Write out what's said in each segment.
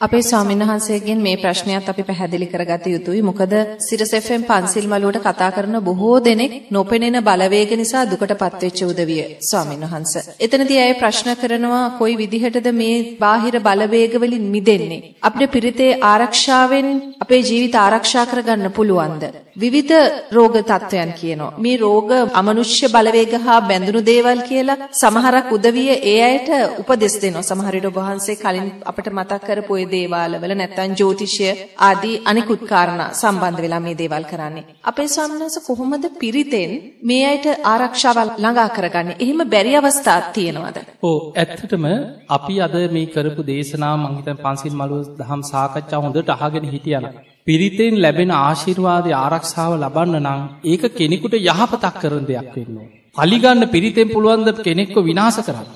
අපේ ස්වාමීන් වහන්සේගෙන් මේ ප්‍රශ්නයත් අපි පැහැදිලි කරගත යුතුයි. මොකද සිරස් FM පන්සිල් මළුවට කතා කරන බොහෝ දෙනෙක් නොපෙනෙන බලවේග නිසා දුකටපත් වෙච්ච උදවිය ස්වාමීන් වහන්ස. එතනදී අය ප්‍රශ්න කරනවා කොයි විදිහටද මේ බාහිර බලවේග වලින් මිදෙන්නේ? අපිට පිරිතේ ආරක්ෂාවෙන් අපේ ජීවිත ආරක්ෂා කරගන්න පුළුවන්ද? විවිධ රෝග තත්ත්වයන් කියනවා. මේ රෝග අමනුෂ්‍ය බලවේග හා බැඳුණු දේවල් කියලා සමහරක් උදවිය ඒ අයට උපදෙස් දෙනවා. සමහර විට ඔබ වහන්සේ කලින් අපිට මතක් කරපු ඒ දේවාලවල නැත්නම් ජ්‍යොතිෂය ආදී අනිකුත් කාරණා සම්බන්ධ වෙලා මේ දේවල් කරන්නේ. අපේ ස්වාමීන් කොහොමද පිරිතෙන් මේ අයට ආරක්ෂාව ළඟා කරගන්නේ? එහෙම බැරි අවස්ථාවක් තියෙනවද? ඔව් ඇත්තටම අපි අද මේ කරපු දේශනා මං හිතන්නේ පන්සිල් මළුව දහම් සාකච්ඡා හොඳට අහගෙන හිටියනම් පිරිතෙන් ලැබෙන ආශිර්වාදය ආරක්ෂාව ලබන්න නම් ඒක කෙනෙකුට යහපතක් කරන දෙයක් වෙන්න. පලිගන්න පිරිතෙන් පුළුවන්ද කෙනෙක්ව විනාස කරන්න.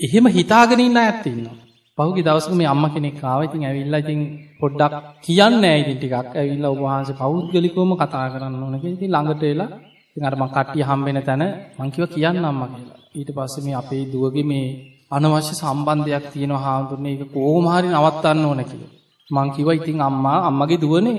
එහෙම හිතාගෙන ඉන්න ඇත්තින්නවා. පහුගි දවසක මේ අම්ම කෙනෙක් ආව. ඉතින් ඇවිල්ලා ඉතින් පොඩ්ඩක් කියන්න ඉතින් ටිකක්. ඇවිල්ලා ඔබ වහන්සේ පෞද්ගලිකවම කතා කරන්න ඕන කියලා. ඉතින් ළඟට එලා ඉතින් අර මං කට්ටිය හම්බෙන තැන මං කිව්වා කියන්න අම්මා කියලා. ඊට පස්සේ මේ අපේ දුවගේ මේ අනවශ්‍ය සම්බන්ධයක් තියෙනවා හාමුදුරනේ. ඒක කොහොම හරි නවත්තන්න ඕන කියලා. මං කිව්වා ඉතින් අම්මා අම්මගේ දුවනේ.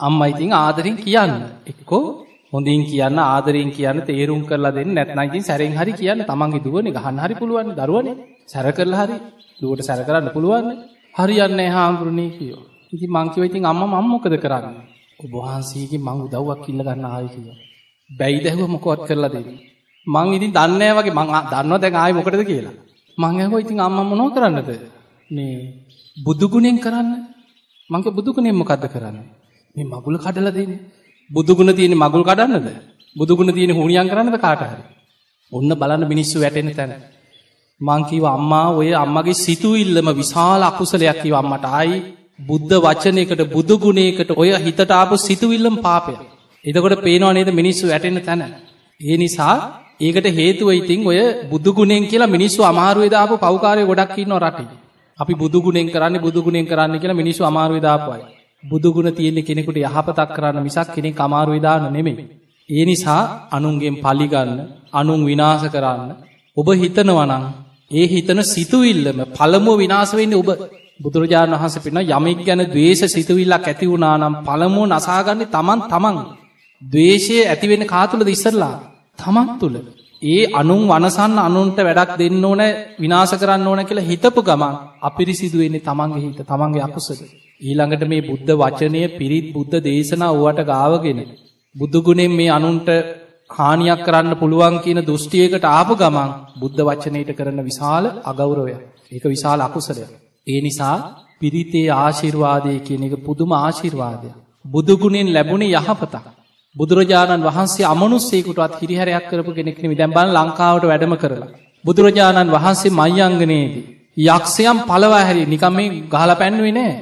අම්මා ඉතින් ආදරෙන් කියන්න. එක්කෝ හොඳින් කියන්න ආදරෙන් කියන්න තේරුම් කරලා දෙන්න. නැත්නම් ඉතින් සැරෙන් හරි කියන්න. තමන්ගේ දුවනේ ගහන්න හරි පුළුවන්. දරුවනේ. සැර කරලා හරි දුවට සැර කරන්න පුළුවන් හරියන්නේ නැහැ හාමුදුරනේ කියෝ. ඉතින් මං කිව්වා ඉතින් අම්මා මම මොකද කරන්නේ? ඔබ වහන්සේගෙන් මං උදව්වක් ඉල්ල ගන්න ආවේ කියලා. බැයි දැහුව මොකවත් කරලා දෙන්නේ. මං ඉතින් දන්නේ නැහැ වගේ මං දන්නවා දැන් ආයේ මොකටද කියලා. මං ඇහුවා ඉතින් අම්මා මොනව කරන්නද? මේ බුදු ගුණෙන් කරන්න. මං කිව්වා බුදු ගුණෙන් මොකද්ද කරන්නේ? මේ මගුල කඩලා දෙන්නේ. බුදු ගුණ තියෙන මගුල් කඩන්නද? බුදු ගුණ තියෙන හුණියම් කරන්නද කාට හරි? ඔන්න බලන්න මිනිස්සු වැටෙන තැන. මං කිව්වා අම්මා ඔය අම්මගේ සිතුවිල්ලම විශාල අකුසලයක් කිව්වා අම්මට ආයි බුද්ධ වචනයකට බුදු ගුණයකට ඔය හිතට ආපු සිතුවිල්ලම පාපයක්. එතකොට පේනවා නේද මිනිස්සු වැටෙන තැන. ඒ නිසා ඒකට හේතුව ඉතින් ඔය බුදු ගුණෙන් කියලා මිනිස්සු අමාරුවේ දාපු පව්කාරයෝ ගොඩක් ඉන්නවා රටේ. අපි බුදු ගුණෙන් කරන්නේ බුදු ගුණෙන් කරන්න කියලා මිනිස්සු අමාරුවේ දාපු අය. බුදු ගුණ තියෙන කෙනෙකුට යහපතක් කරන්න මිසක් කෙනෙක් අමාරුවේ දාන්න නෙමෙයි. ඒ නිසා අනුන්ගෙන් පලි ගන්න, අනුන් විනාශ කරන්න ඔබ හිතනවා නම් ඒ හිතන සිතුවිල්ලම පළමුව විනාශ වෙන්නේ ඔබ. බුදුරජාණන් වහන්සේ පෙන්නන යමෙක් ගැන ද්වේෂ සිතුවිල්ලක් ඇති වුණා නම් පළමුව නසාගන්නේ Taman Taman. ද්වේෂය ඇති වෙන්නේ කා තුලද ඉස්සරලා? Taman තුල. ඒ අනුන් වනසන්න අනුන්ට වැඩක් දෙන්න ඕන විනාශ කරන්න ඕන කියලා හිතපු ගමන් අපිරිසිදු වෙන්නේ Tamanගේ හිත, Tamanගේ අකුසල. ඊළඟට මේ බුද්ධ වචනය පිරිත් බුද්ධ දේශනා ඌවට ගාවගෙන බුදු ගුණෙන් මේ අනුන්ට හානියක් කරන්න පුළුවන් කියන දෘෂ්ටියකට ආපු ගමන් බුද්ධ වචනයට කරන විශාල අගෞරවයක්. ඒක විශාල අකුසලයක්. ඒ නිසා පිරිතේ ආශිර්වාදය කියන එක පුදුම ආශිර්වාදයක්. බුදු ගුණෙන් ලැබුණේ යහපතක්. බුදුරජාණන් වහන්සේ අමනුස්සේකුටත් හිරිහැරයක් කරපු කෙනෙක් නෙමෙයි. දැන් බලන්න ලංකාවට වැඩම කරලා. බුදුරජාණන් වහන්සේ මයංගනයේදී යක්ෂයන් පළවා හැරි නිකම් මේ ගහලා පැන්නුවේ නෑ.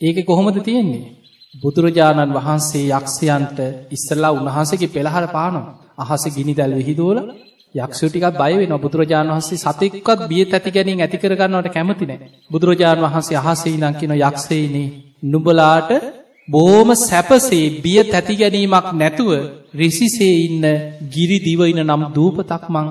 ඒකේ කොහොමද තියෙන්නේ? බුදුරජාණන් වහන්සේ යක්ෂයන්ට ඉස්සලා උන්වහන්සේගේ පෙළහර පානවා. අහසේ ගිනි දැල් විහිදුවලා යක්ෂයෝ ටිකක් බය වෙනවා. බුදුරජාණන් වහන්සේ සතෙක්වත් බිය තැති ගැනීම ඇති කර ගන්නවට කැමති නැහැ. බුදුරජාණන් වහන්සේ අහසේ ඉඳන් කියන යක්ෂයිනේ නුඹලාට බොහොම සැපසේ බිය තැති ගැනීමක් නැතුව රිසිසේ ඉන්න ගිරි දිවයින නම් දූපතක් මං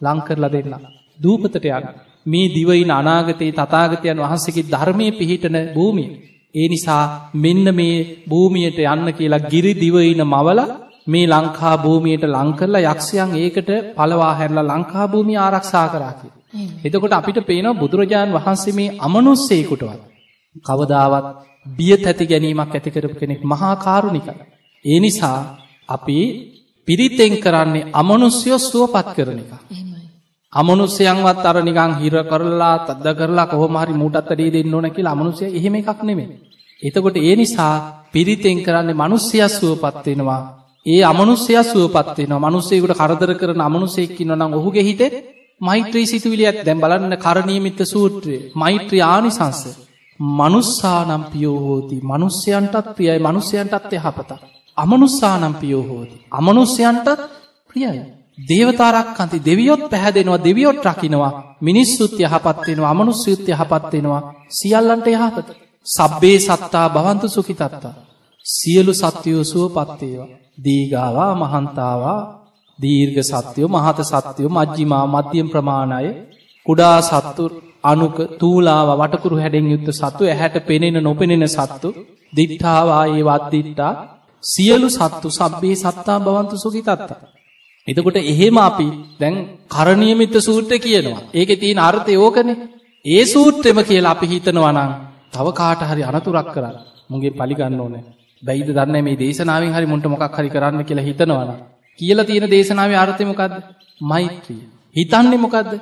ලං කරලා දෙන්න. දූපතට යන්න. මේ දිවයින අනාගතයේ තථාගතයන් වහන්සේගේ ධර්මයේ පිහිටන භූමිය. ඒ නිසා මෙන්න මේ භූමියට යන්න කියලා ගිරි දිවයින මවලා මේ ලංකා භූමියට ලං කරලා යක්ෂයන් ඒකට පළවා හැරලා ලංකා භූමිය ආරක්ෂා කරා කියලා. එතකොට අපිට පේනවා බුදුරජාන් වහන්සේ මේ අමනුස්සයෙකුටවත් කවදාවත් බිය තැති ගැනීමක් ඇති කරපු කෙනෙක් මහා කාරුණිකයි. ඒ නිසා අපි පිරිතෙන් කරන්නේ අමනුස්්‍යයෝ සුවපත් කරන එක. අමනුස්්‍යයන්වත් අර නිකං හිර කරලා තද කරලා කොහොමහරි මූටත්තඩේ දෙන්න ඕන කියලා අමනුසය එහෙම එකක් නෙමේ. එතකොට ඒ නිසා පිරිතෙන් කරන්නේ මනුස්්‍යය සුවපත්වෙනවා. ඒ අමනුස්්‍යය සුවපත්වෙනවා මනුස්සේකුට කරදර කරන අමනුසෙක්කින්න නම් ඔහුගේ හිතෙත් මෛත්‍රී සිතුවිලියත් දැම් බලන්න කරණීමිත්ත සූත්‍රයේ මෛත්‍රී ආනිසංස. මනුස්සානම් පියෝහෝති මනුස්්‍යයන්ටත් ප්‍රියයි මනුස්්‍යයන්ටත් යහපත. අමනුස්සානම් පියෝහෝති. අමනුස්්‍යයන්ටත් ප්‍රියයි. දේවතාරක්කන්ති දෙවියොත් පැහැදෙනවා දෙවියොත් රකිනවා මිනිස්සුත් යහපත්වෙනවා අමනුස්්‍යයුත් යහපත්වෙනවා සියල්ලන්ට යහපත. සබ්බේ සත්තා භවන්තු සුකිතත්තා. සියලු සත්‍යයෝ සුව පත්තේවා. දීගාවා මහන්තාවා දීර්ග සත්‍යයෝ මහත සත්‍යයෝ මජ්ජිමා මධ්‍යම් ප්‍රමාණය කුඩා සත්තු අනුක තූලාව වටකුරු හැඩෙන් යුත්ත සත්තු ඇහැට පෙනෙන නොපෙනෙන සත්තු දිට්ඨාවායේ වත්දිට්ටා සියලු සත්තු සබ්බේ සත්තා බවන්තු සුකි තත්තා. එතකොට එහෙම අපි දැන් කරණීයමිත සූත්‍රය කියනවා. ඒකේ තියෙන අර්ථය ඕකනේ. ඒ සූත්‍රෙම කියලා අපි හිතනවා නම් තව කාට හරි අනතුරක් කරන්න. මුගේ පලිගන්න ඕනේ. බැයිද දන්නේ මේ දේශනාවෙන් හරි මුන්ට මොකක් හරි කරන්න කියලා හිතනවා නම් කියලා තියෙන දේශනාවේ අර්ථය මොකද්ද? මෛත්‍රිය. හිතන්නේ මොකද්ද?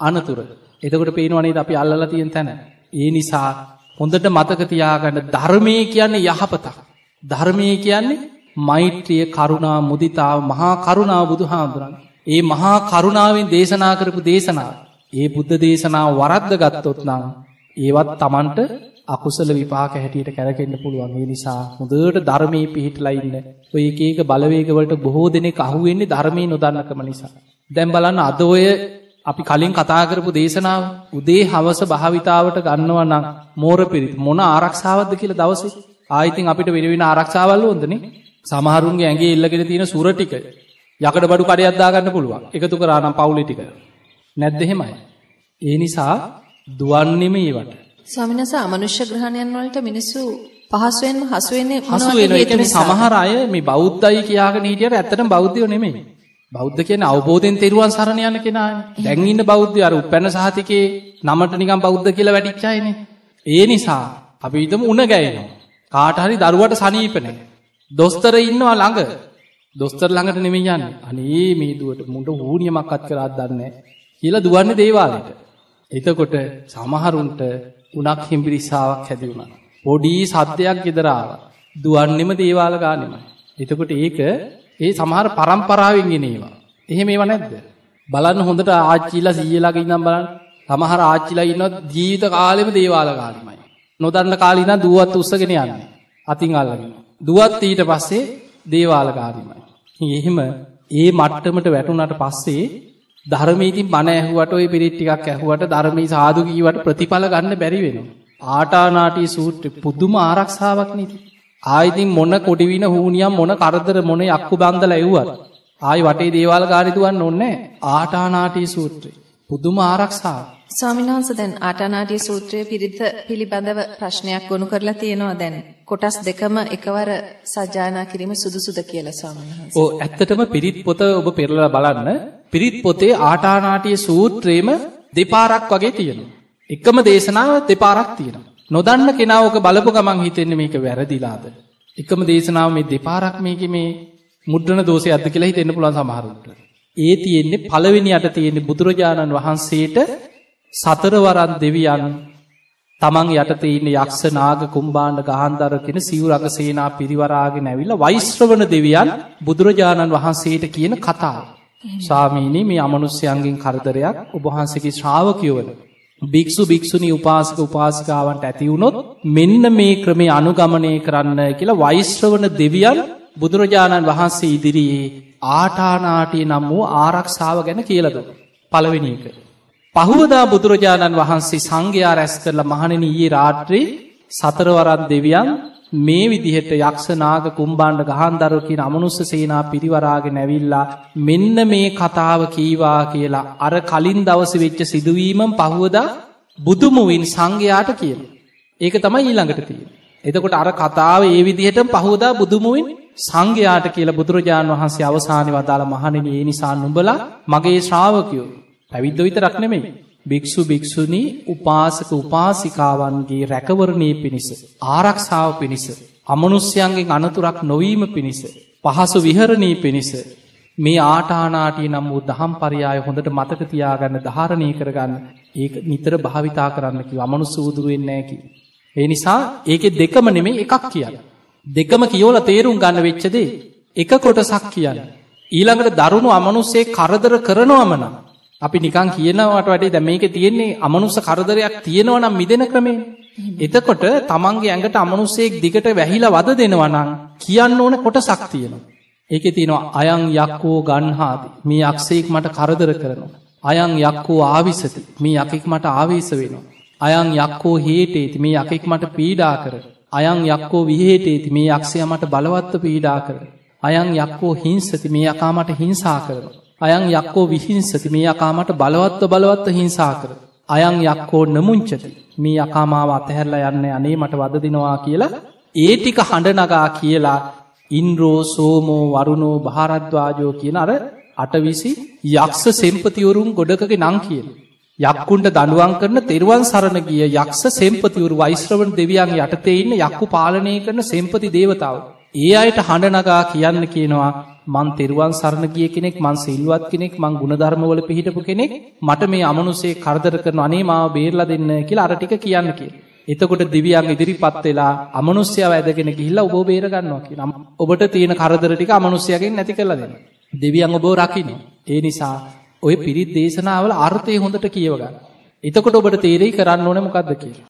අනතුර. එතකොට පේනවා නේද අපි අල්ලලා තියෙන තැන. ඒ නිසා හොඳට මතක තියාගන්න ධර්මයේ කියන්නේ යහපතක්. ධර්මයේ කියන්නේ මෛත්‍රිය කරුණා මුදිතාව මහා කරුණාව බුදුහාමුදුරන්. ඒ මහා කරුණාවෙන් දේශනා කරපු දේශනාව. ඒ බුද්ධ දේශනාව වරද්ද ගත්තොත් නම් ඒවත් තමන්ට අකුසල විපාක හැටියට කැරකෙන්න්න පුළුවන් ඒ නිසා මුදට ධර්මයේ පිහිටලා ඉන්න ඔය එක එක බලවේගවලට බොහෝ දෙනෙක් අහුවෙන්නේ ධර්මයේ නොදන්නකම නිසා. දැම් බලන්න අද ඔය අපි කලින් කතා කරපු දේශනාව උදේ හවස භාවිතාවට ගන්නව නම් මෝර පිරිත් මොන ආරක්ෂාවද්ද කියල දවසේ ආයිතින් අපිට වෙනවෙන ආරක්ෂාවල්ල ොදනේ සමහරුන්ගේ ඇගේ එල්ලගෙන තියෙන සුරටික යකට බඩු කඩයක්දාගන්න පුළුවන් එකතු කරානම් පවුලිටික නැද්දහෙමයි. ඒ නිසා දුවන්නෙම ඒවට. ස්වාමිනස අමනුෂ්‍ය ග්‍රහණයන් වලට මිනිස්සු පහසුවෙන්ම හසුවෙන්නේ හසු වෙන එකන සමහර අය මේ බෞද්ධයි කියාගෙන හිටියට ඇත්තටම බෞද්ධයෝ නෙමෙයි. බෞද්ධ කියන අවබෝධයෙන් තෙරුවන් සරණ යන කෙනා දැන් ඉන්න බෞද්ධය අර උපැන්න සහතිකේ නමට නිකම් බෞද්ධ කියලා වැටිච්චායනේ. ඒ නිසා අපි හිතමු උණ ගැයෙනවා. කාට හරි දරුවට සනීප නැහැ. දොස්තර ඉන්නවා ළඟ. දොස්තර ළඟට නෙමෙයි යන්නේ. අනේ මේ දුවට මුන්ට ඌණියමක්වත් කරාත් දන්නේ. කියලා දුවන්නේ දේවාලෙට. එතකොට සමහරුන්ට උනක් හිම්බිරිස්සාවක් හැදි වුණා. පොඩි සද්දයක් ගෙදර ආවා. දුවන්නෙම දේවාල ගානෙමයි. එතකොට ඒක ඒ සමහර පරම්පරාවෙන් ගෙන ඒවා. එහෙම ඒවා නැද්ද? බලන්න හොඳට ආච්චිලා සීයලාගේ ඉඳන් බලන්න. සමහර ආච්චිලා ඉන්නවා ජීවිත කාලෙම දේවාල ගානෙමයි. නොදන්න කාලේ ඉඳන් දුවත් උස්සගෙන යන්නේ. අතින් අල්ලගෙන. දුවත් ඊට පස්සේ දේවාල ගානෙමයි. එහෙම ඒ මට්ටමට වැටුණාට පස්සේ ධර්මීතින් බණ ඇහුවට ඔය පිරිත් ටිකක් ඇහුවට ධර්මී සාදු කීවට ප්‍රතිඵල ගන්න බැරි වෙනවා. ආටානාටී සූත්‍රය පුදුම ආරක්ෂාවක් නීති. ආයිතින් මොන කොඩිවින හූනියම් මොන කරදර මොන යක්කු බන්දල ඇව්වත්. ආයි වටේ දේවාල ගාරිතුවන්න ඔන්නේ ආටානාටී සූත්‍රය. පුදුම ආරක්ෂාව. ස්වාමිනාන්ස දැන් ආටානාටිය සූත්‍රය පිරිත පිළිබඳව ප්‍රශ්නයක් ගොනු කරලා තියෙනවා දැන්. කොටස් දෙකම එකවර සජ්ජායනා කිරීම සුදුසුද කියලා ස්වාමීන් වහන්සේ. ඔව් ඇත්තටම පිරිත් පොත ඔබ පෙරලා බලන්න. පිරිත් පොතේ ආටානාටිය සූත්‍රයේම දෙපාරක් වගේ තියෙනවා. එකම දේශනාව දෙපාරක් තියෙනවා. නොදන්න කෙනා ඕක බලපු ගමන් හිතෙන්නේ මේක වැරදිලාද. එකම දේශනාව මේ දෙපාරක් මේක මේ මුද්‍රණ දෝෂය අද කියලා හිතෙන්න පුළුවන් සමහරුන්ට. ඒ තියෙන්නේ පළවෙනි යට තියෙන්නේ බුදුරජාණන් වහන්සේට සතරවරන් දෙවියන් තමන් යටතේ ඉන්න යක්ෂ නාග කුම්බාණ්ඩ ගහන්දර කෙන සිවුරග සේනා පිරිවරාගෙන ඇවිල්ලා වෛශ්‍රවණ දෙවියන් බුදුරජාණන් වහන්සේට කියන කතාව. ස්වාමීනී මේ අමනුස්්‍යයන්ගෙන් කරදරයක් ඔබහන්සගේ ශ්‍රාවකයවන. භික්‍ෂු භික්‍ෂුණී උපාසක උපාසිකාවන්ට ඇතිවුණොත් මෙන්න මේ ක්‍රමේ අනුගමනය කරන්න කියලා වෛශ්‍රවන දෙවියන් බුදුරජාණන් වහන්සේ ඉදිරියේ ආටානාටී නම් වූ ආරක්ෂාව ගැන කියලද. පළවෙනි එක. පහුවදා බුදුරජාණන් වහන්සේ සංඝයා රැස් කරලා මහණෙන ඊයේ රාත්‍රී සතරවරත් දෙවියන් මේ විදිහට යක්ෂනාග කුම්බාණ්ඩ ගහන්දරකින් අමනුස්ස සේනා පිරිවරාගෙන නැවිල්ලා මෙන්න මේ කතාව කීවා කියලා අර කලින් දවස වෙච්ච සිදුවීමම් පහුවදා බුදුමුවින් සංඝයාට කියන. ඒක තමයි ඊළඟට තියෙන. එතකොට අර කතාව ඒ විදිහට පහුවදා බුදුමුවින් සංඝයාට කියලා බුදුරජාණන් වහන්සේ අවසානය වදාළ මහණෙන ඒ නිසා නුඹලා මගේ ශ්‍රාවකයෝ පැවිද්ධ විතරක් නෙමෙයි. භික්‍ෂු භික්‍ෂුණී උපාසක උපාසිකාවන්ගේ රැකවරණය පිණිස. ආරක්ෂාව පිණිස. අමනුස්්‍යයන්ගෙන් අනතුරක් නොවීම පිණිස. පහසු විහරණී පිණිස. මේ ආටානාටිය නම් වූ දහම් පරියාය හොඳට මතක තියාගන්න ධාරණය කරගන්න ඒ නිතර භාවිතා කරන්නකි අමනු සූදුරුවෙන්නෑකි. ඒ නිසා ඒක දෙකම නෙමේ එකක් කියන්න. දෙකම කියෝල තේරුම් ගන්න වෙච්චදේ එක කොටසක් කියන්න. ඊළඟට දරුණු අමනුස්සේ කරදර කරනවමනම් අපි නිකන් කියනවට වැඩේ දැ මේක තියෙන්නේ අමනුස්ස කරදරයක් තියෙනව නම් මිදෙන ක්‍රමේ. එතකොට තමන්ගේ ඇඟට අමනුස්සෙක් දිගට වැහිලා වද දෙනවනං කියන්න ඕන කොට සක් තියෙනවා. ඒක තියෙනවා අයං යක්කෝ ගන්හාද මේ අක්ෂයෙක් මට කරදර කරනවා. අයං යක්කෝ ආවිසති මේ යකෙක් මට ආවේශ වෙනවා. අයං යක්කෝ හේටේති මේ යකෙක් මට පීඩා කර. අයං යක්කෝ විහේටේති මේ යක්ෂය මට බලවත්ව පීඩා කර. අයං යක්කෝ හිංසති මේ යකාමට හිංසා කරනවා. අයං යක්කෝ විහිංසති මේ යකාමට බලවත්ව බලවත්ව හිංසා කර. අයං යක්කෝ නමුංචති මේ යකාමාව අතහැරලා යන්න අනේ මට වද දෙනවා කියලා ඒ ටික හඬනගා කියලා ඉන්රෝ සෝමෝ වරුණෝ භාරද්වාජෝ කියන අර අටවිසි යක්ෂ සෙම්පතිවරුන් ගොඩකගේ නං කියන. යක්කුන්ට දඩුවන් කරන තෙරුවන් සරණ ගිය යක්ෂ සෙම්පතිවරු වෛශ්‍රවන් දෙවියන් යටතේ ඉන්න යක්කු පාලනය කරන සෙම්පති දේවතාව. ඒ අයට හඬනගා කියන්න කියනවා මන් තෙරුවන් සරණ ගිය කෙනෙක් මන් සිල්වත් කෙනෙක් මං ගුණධර්මවල පිහිටපු කෙනෙක් මට මේ අමනුසේ කරදර කරන අනේ මාව බේරලා දෙන්න කියලා අරටික කියන්න කිය. එතකොට දිවියන් ඉදිරිපත් වෙලා අමනුස්්‍යයාව ඇදගෙන ගිහිල්ලා ඔබ බේරගන්නවා කිය නම් ඔබට තියෙන කරදරටික අමනුස්්‍යයගෙන් නැති කරලා දෙන්න. දෙවියන් ඔබෝ රකින්න. ඒ නිසා ඔය පිරිත් දේශනාවල අර්ථය හොඳට කියවගන්න. එතකොට ඔබට තේරෙයි කරන්න ඕන මොකක්ද කියලා.